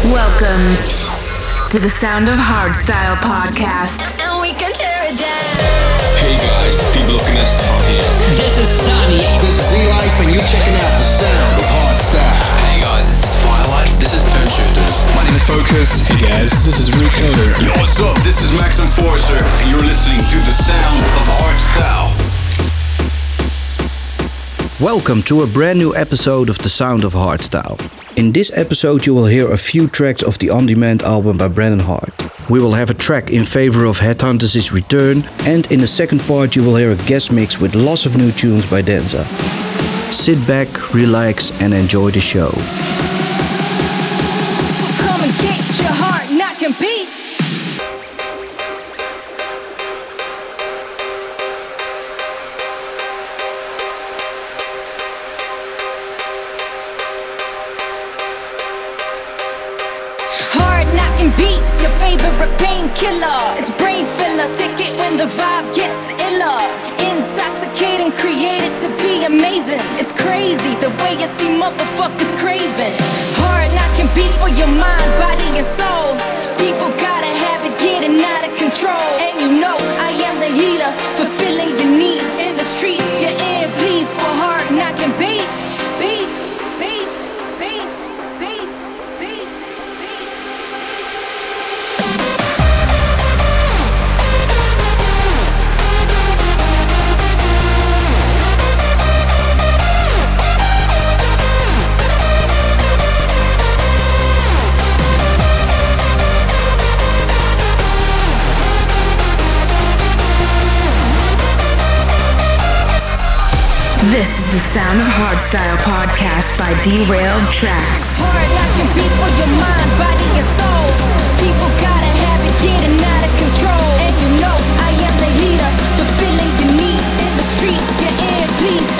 Welcome to the Sound of Hardstyle podcast. And we can tear it down. Hey guys, Steve Lokinest from here. This is Sunny. This is Z-Life and you're checking out the sound of hardstyle. Hey guys, this is Firelight. This is Toneshifterz. My name is Focus. Hey guys, this is Recoder. Yo, what's up? This is Max Enforcer, and you're listening to the sound of hardstyle. Welcome to a brand new episode of The Sound of Hardstyle. In this episode, you will hear a few tracks of the on demand album by Brennan Heart. We will have a track in favor of Headhunterz' return, and in the second part, you will hear a guest mix with lots of new tunes by Denza. Sit back, relax, and enjoy the show. Come and get your heart. Way you see motherfuckers craving. Hard knocking beats for your mind, body, and soul. People gotta have it getting out of control. And you know I am the healer, fulfilling This is the Sound of Hardstyle podcast by Derailed Traxx. Hard for your mind, body, soul. People gotta have it getting out of control. And you know I am the leader, fulfilling your needs in the streets. Bleeds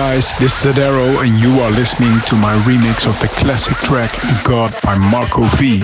guys, this is Adaro and you are listening to my remix of the classic track GODD by Marco V.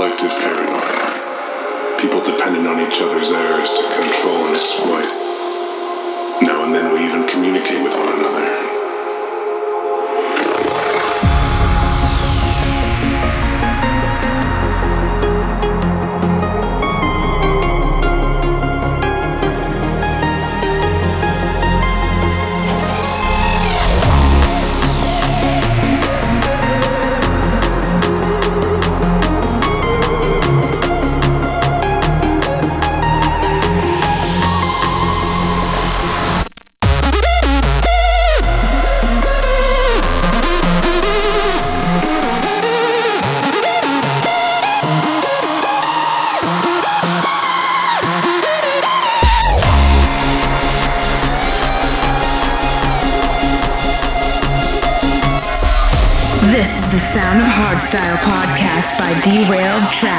collective paranoia. People dependent on each other's errors to control and exploit. Now and then we even communicate with one another, Real Trap.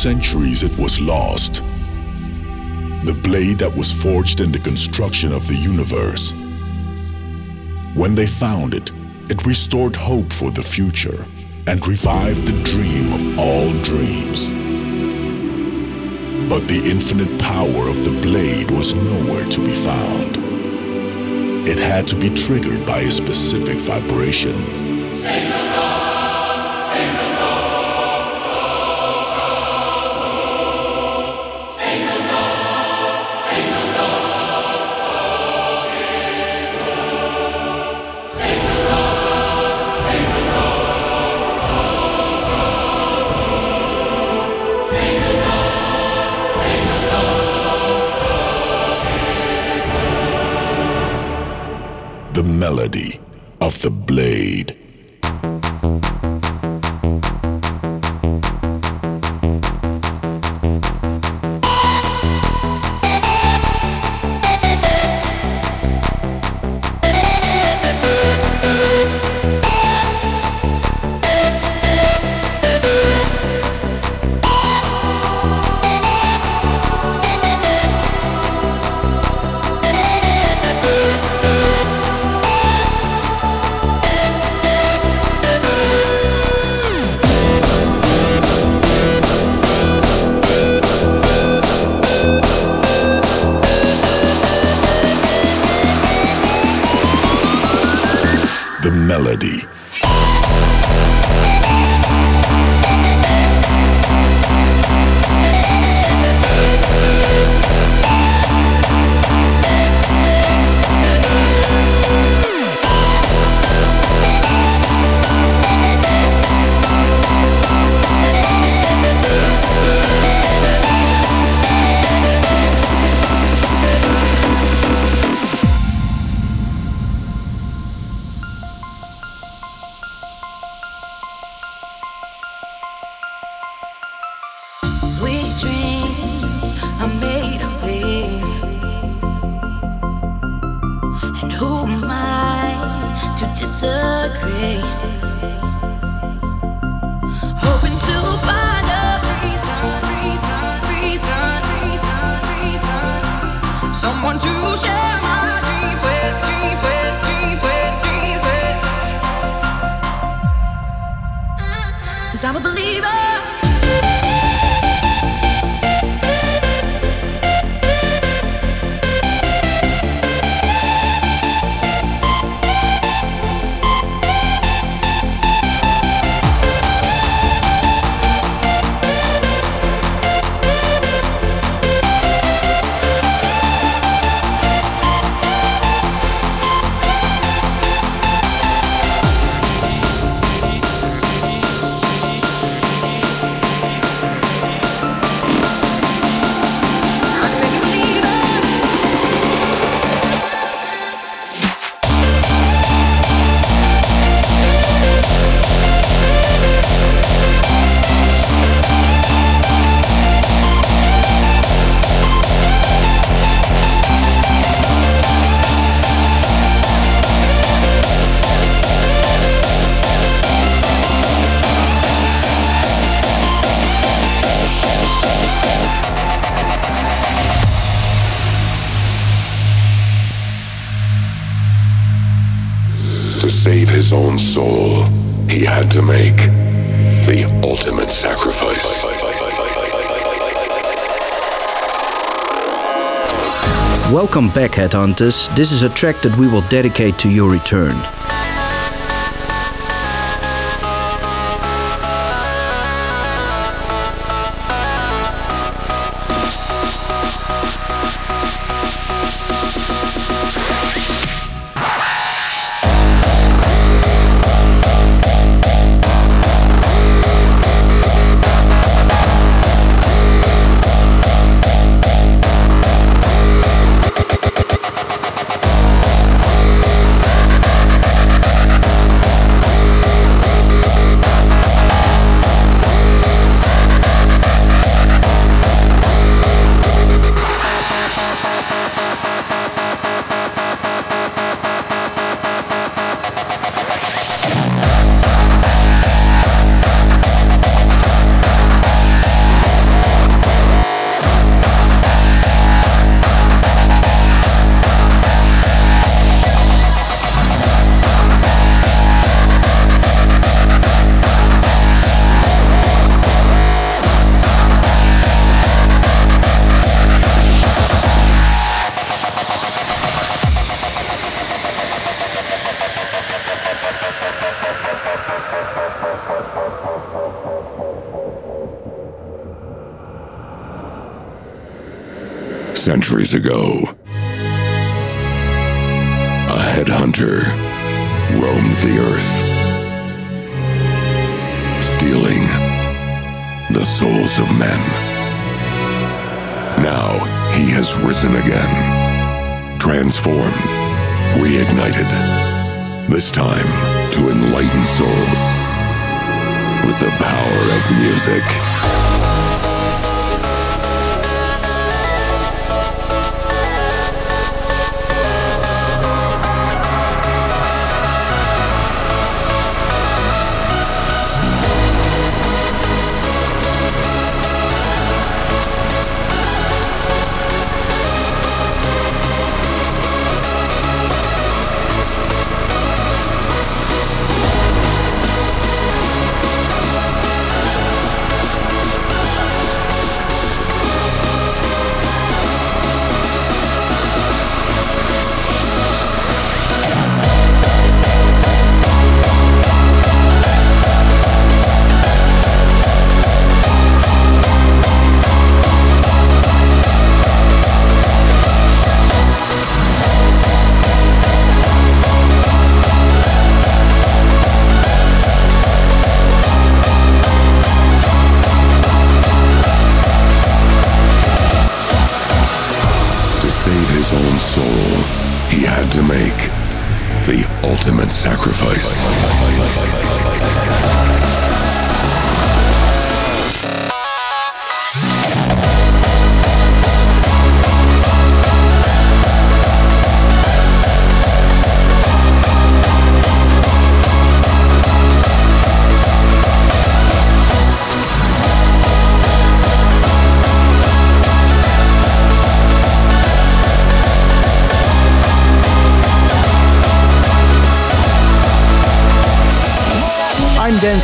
Centuries it was lost. The blade that was forged in the construction of the universe. When they found it, it restored hope for the future and revived the dream of all dreams. But the infinite power of the blade was nowhere to be found. It had to be triggered by a specific vibration. Sing along, sing The the blade. Melody. Welcome back, Headhunterz. This is a track that we will dedicate to your return. Centuries ago, a headhunter roamed the earth, stealing the souls of men. Now he has risen again, transformed, reignited, this time to enlighten souls with the power of music.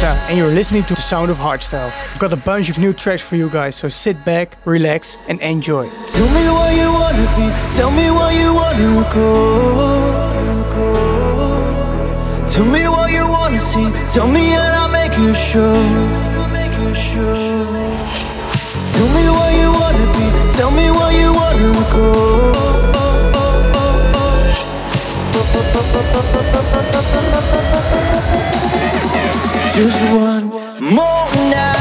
I'm and you're listening to the sound of hardstyle. I've got a bunch of new tracks for you guys, so sit back, relax, and enjoy. Tell me where you wanna be. Tell me where you wanna go. Tell me what you wanna see. Tell me and I'll make you sure. Tell me where you wanna be. Tell me where you wanna go. Just one more night.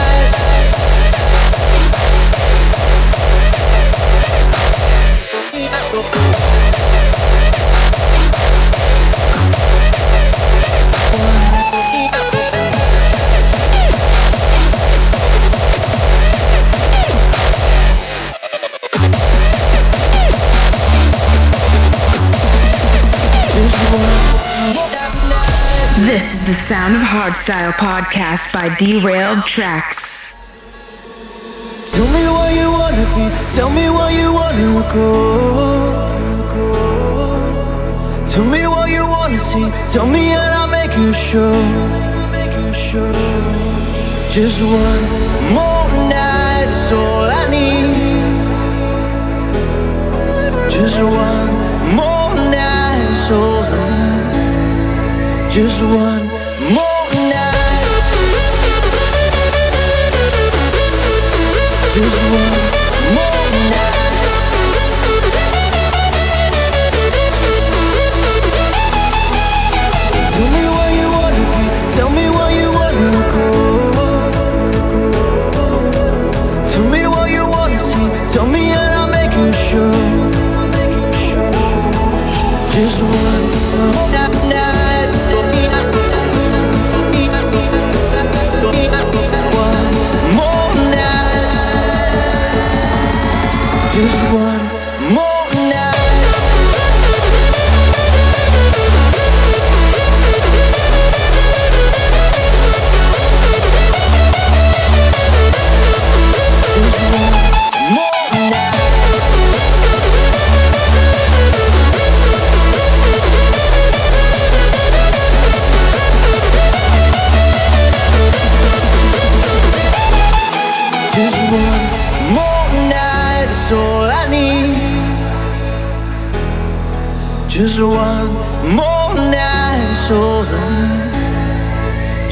The Sound of Hardstyle podcast by Derailed Traxx. Tell me where you wanna be. Tell me where you wanna go. Tell me what you wanna see. Tell me and I'll make you sure. Just one more night is all I need. Just one more night is all I need. Just one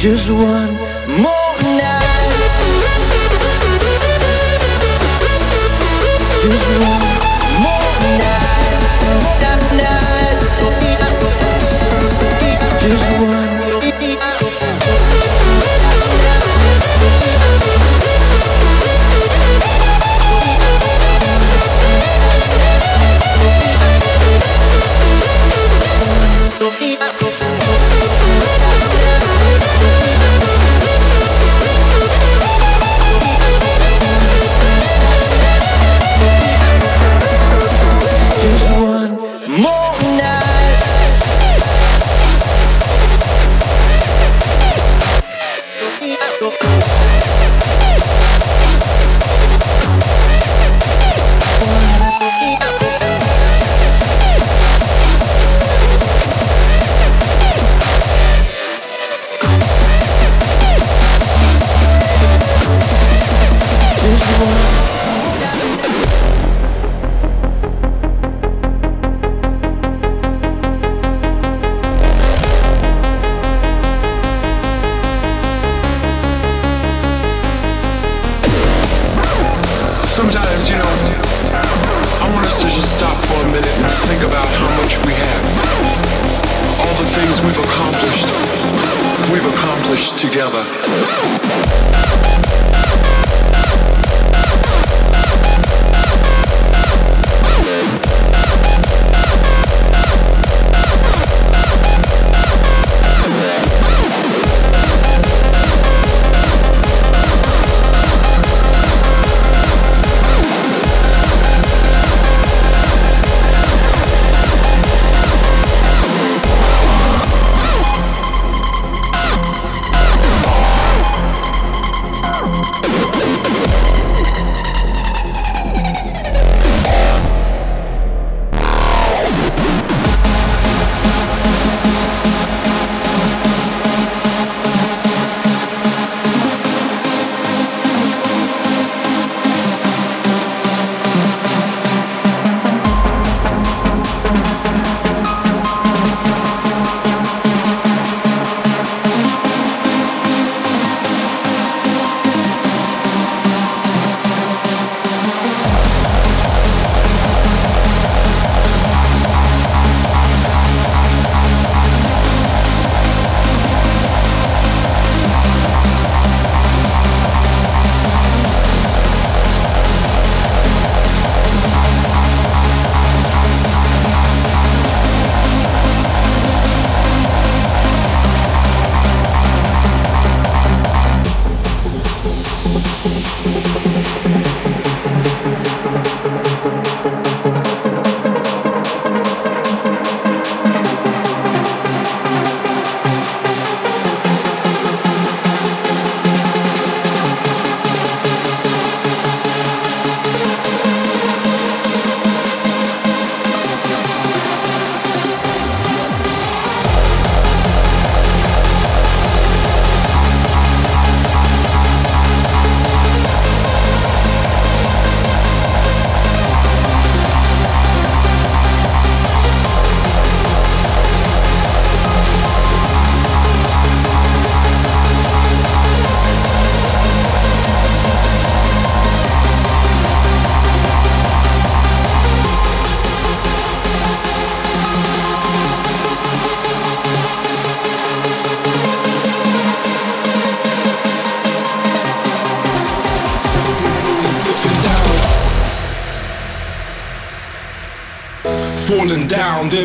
Just one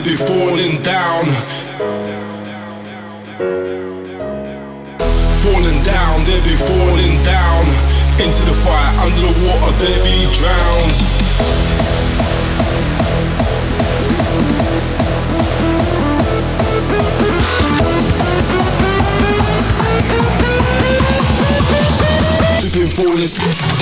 be falling down. Falling down, they be falling down. Into the fire, under the water, they be drowned. Falling.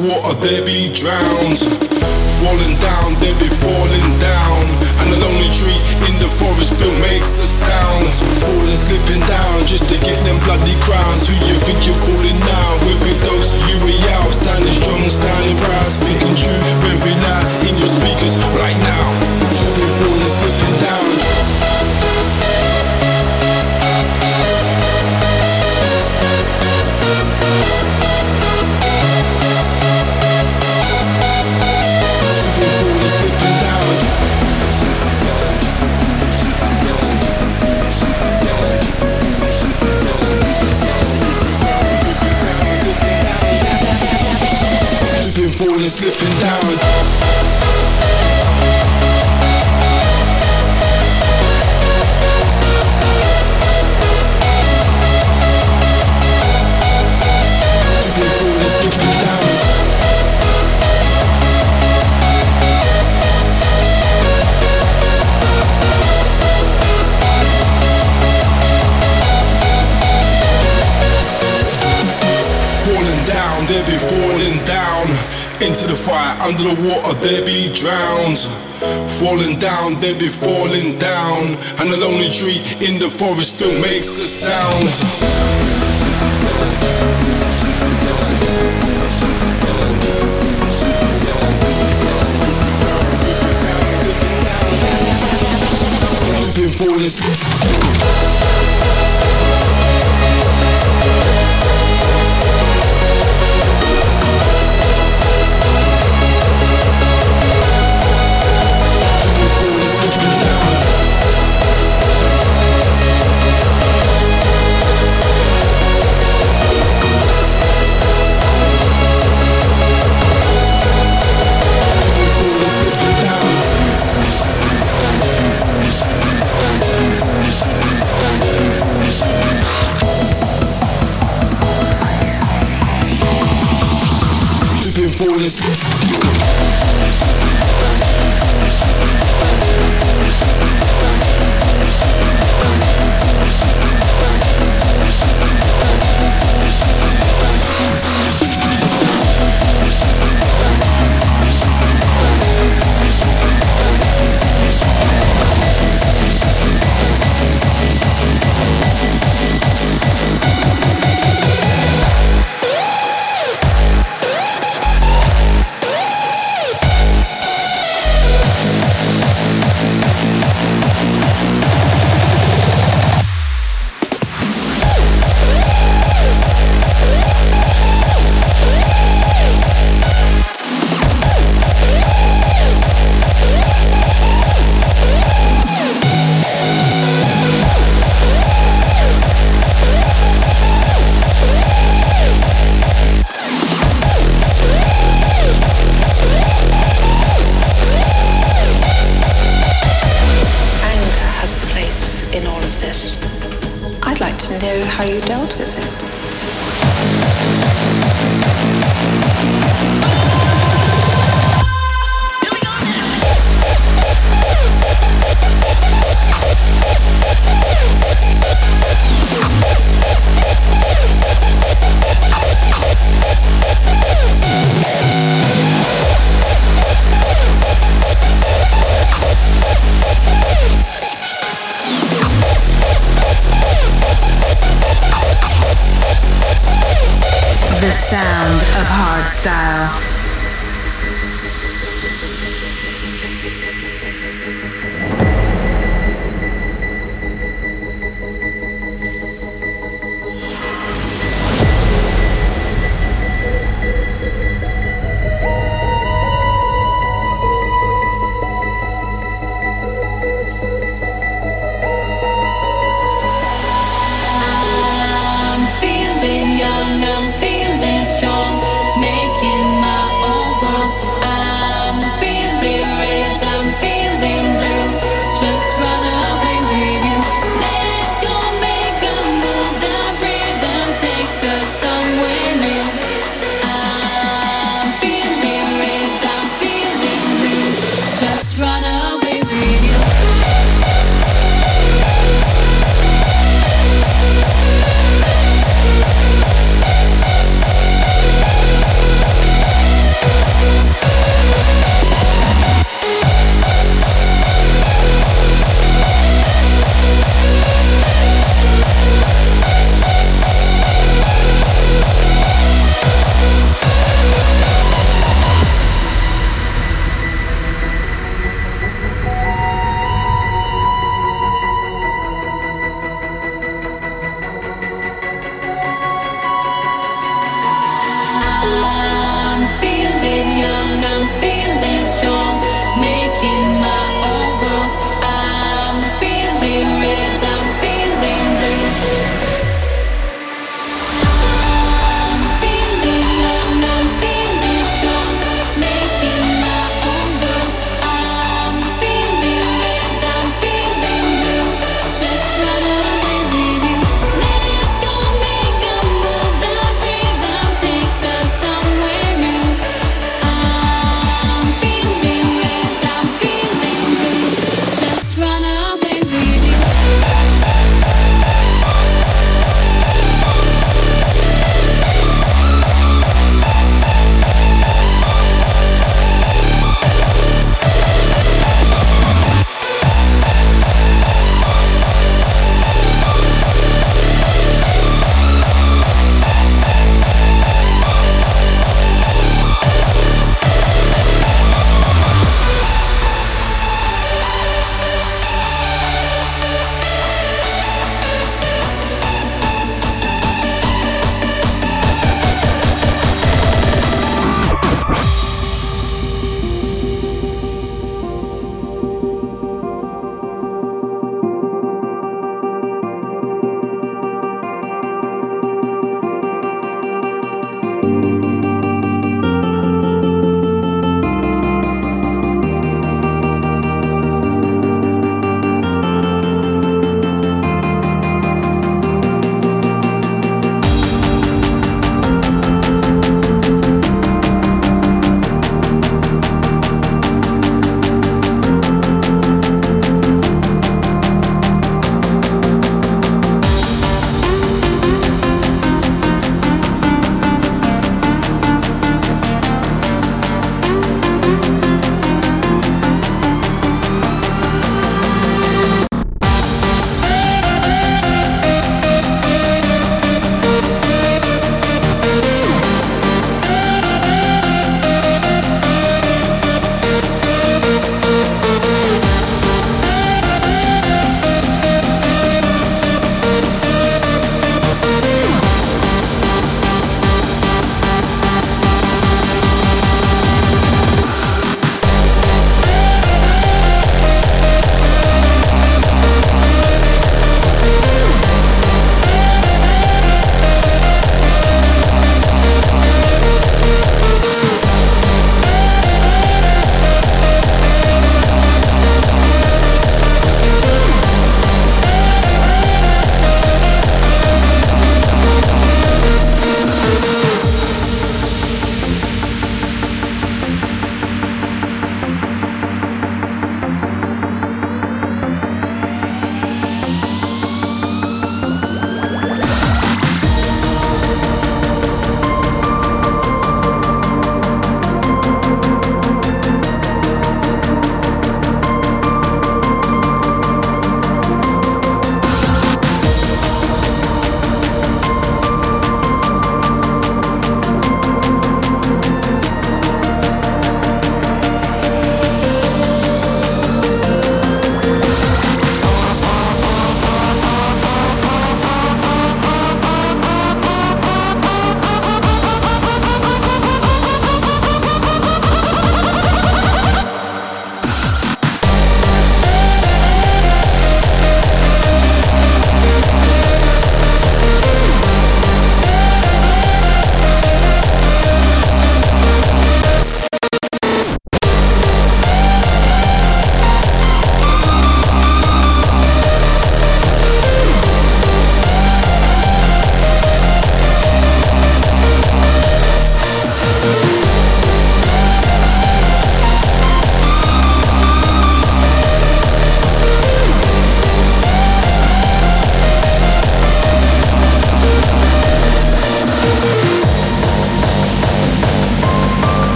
Water, they be drowns. Falling down, they be falling down. And the lonely tree in the forest still makes a sound. Falling, slipping down just to get them bloody crowns. Who you think you're fooling Under the water, there be drowns. Falling down, there be falling down. And the lonely tree in the forest still makes a sound. Slipping, falling,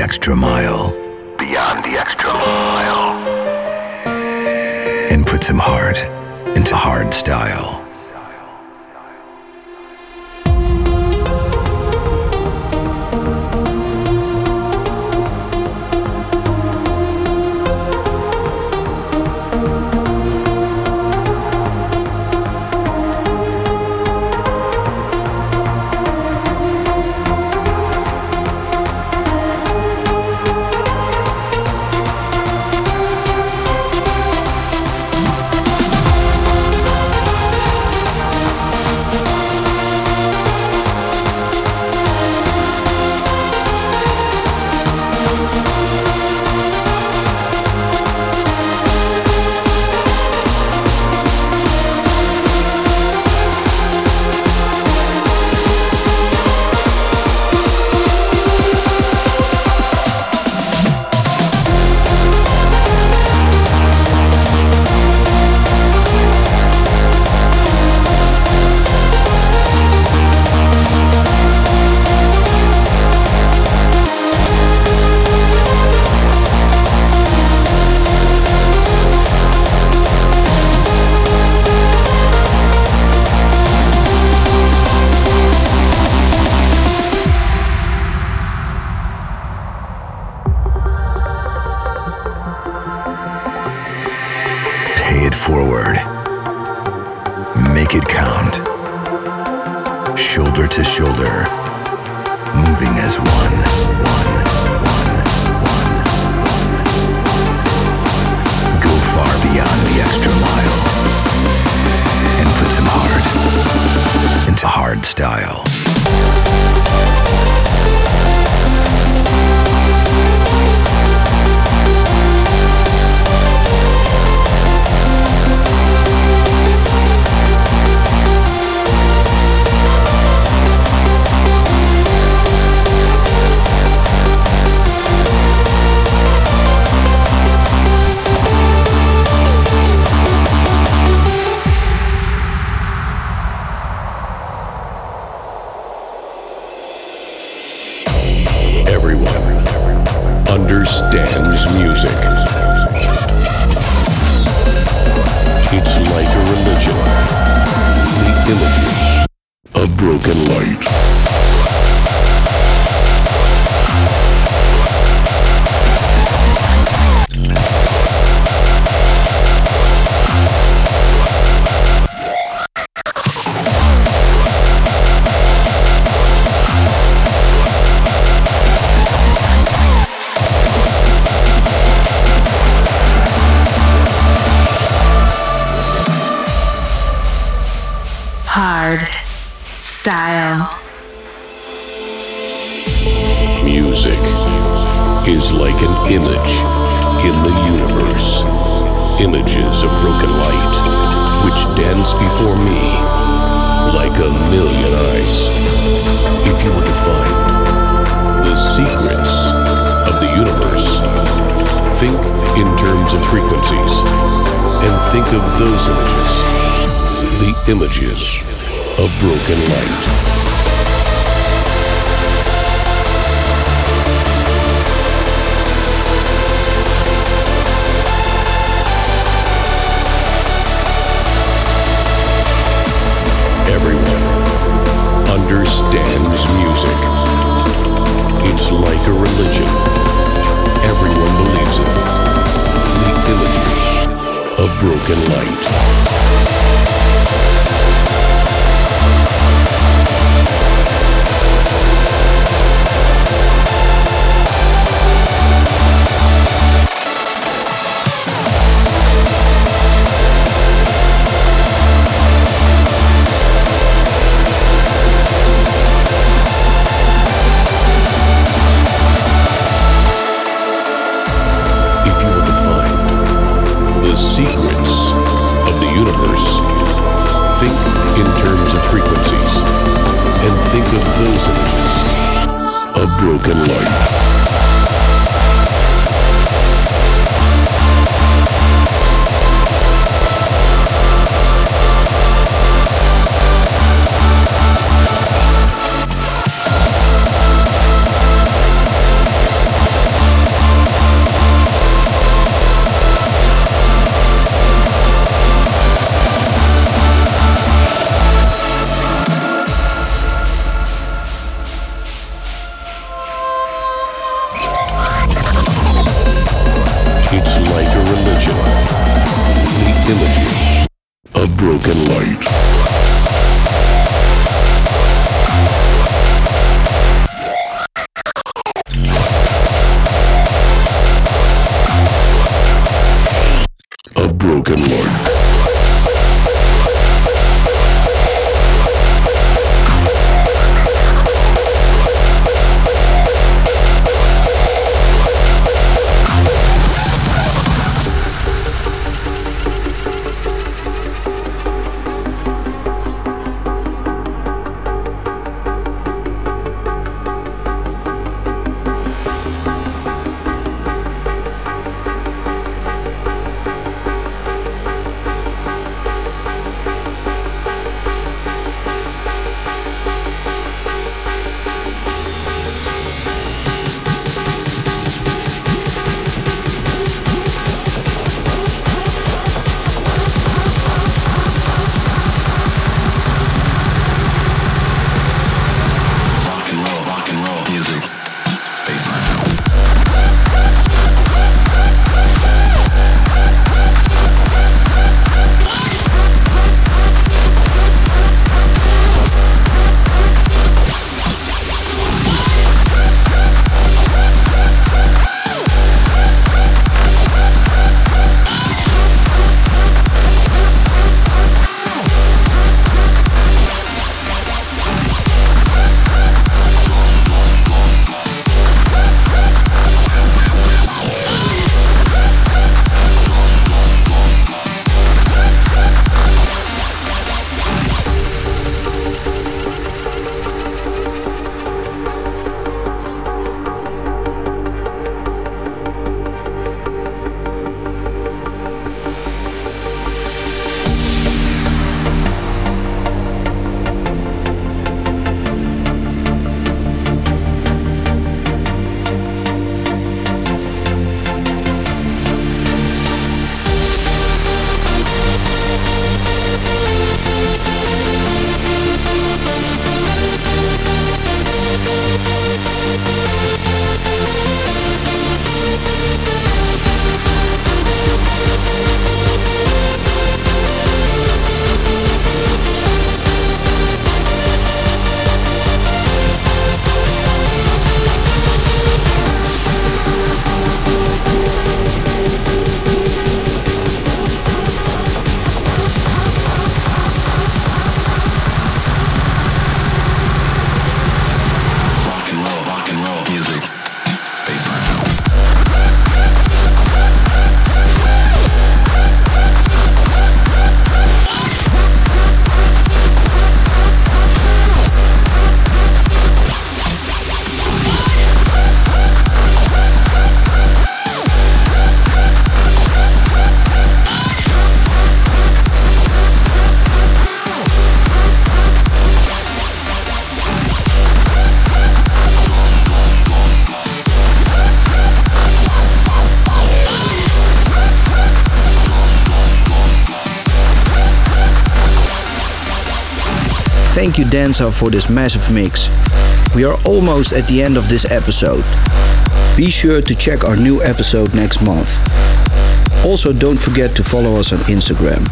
extra mile. Beyond the extra mile. And put some heart into hard style. Thank you Denza for this massive mix. We are almost at the end of this episode. Be sure to check our new episode next month. Also don't forget to follow us on Instagram.